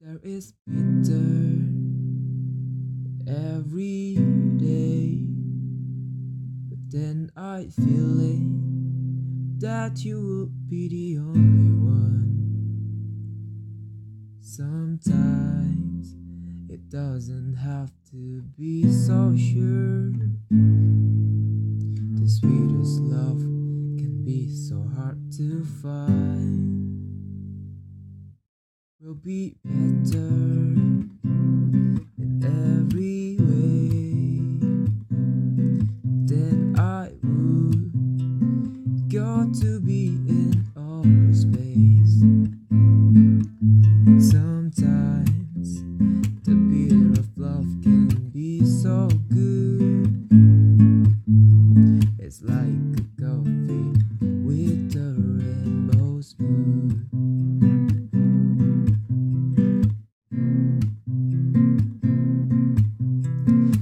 There is bitter every day, but then I feel it that you will be the only one. Sometimes it doesn't have to be so sure. The sweetest love can be so hard to find. We'll be better in every way. Then I would go to be in outer space. Sometimes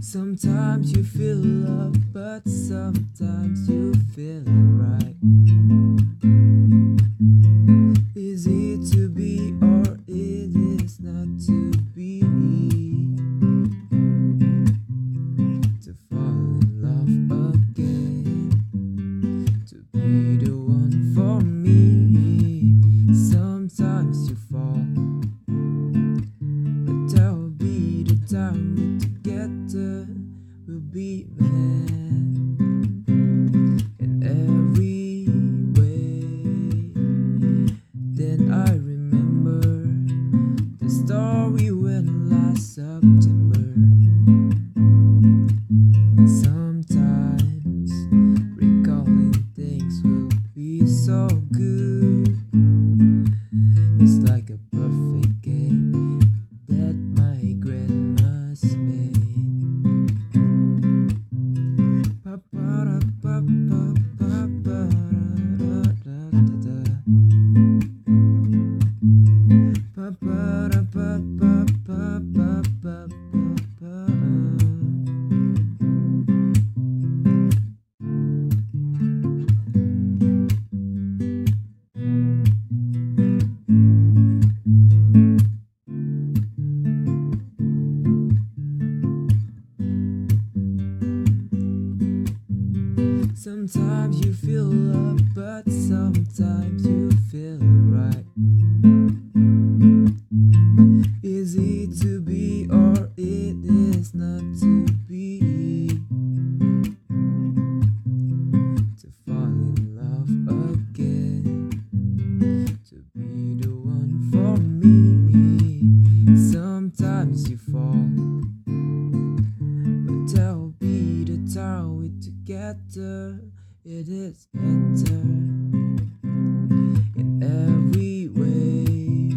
Sometimes you feel love, but sometimes you feel right. Will Sometimes you feel love, but sometimes you feel right. Is it to be or it is not to be? To fall in love again, to be the one for me. Sometimes you fall, it is better in every way.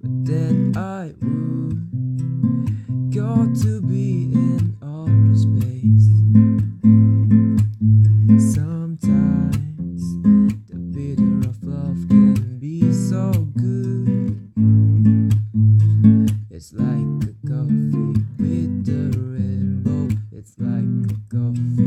But then I would got to be in outer space. Sometimes the bitter of love can be so good. It's like a coffee with the rainbow. It's like a coffee.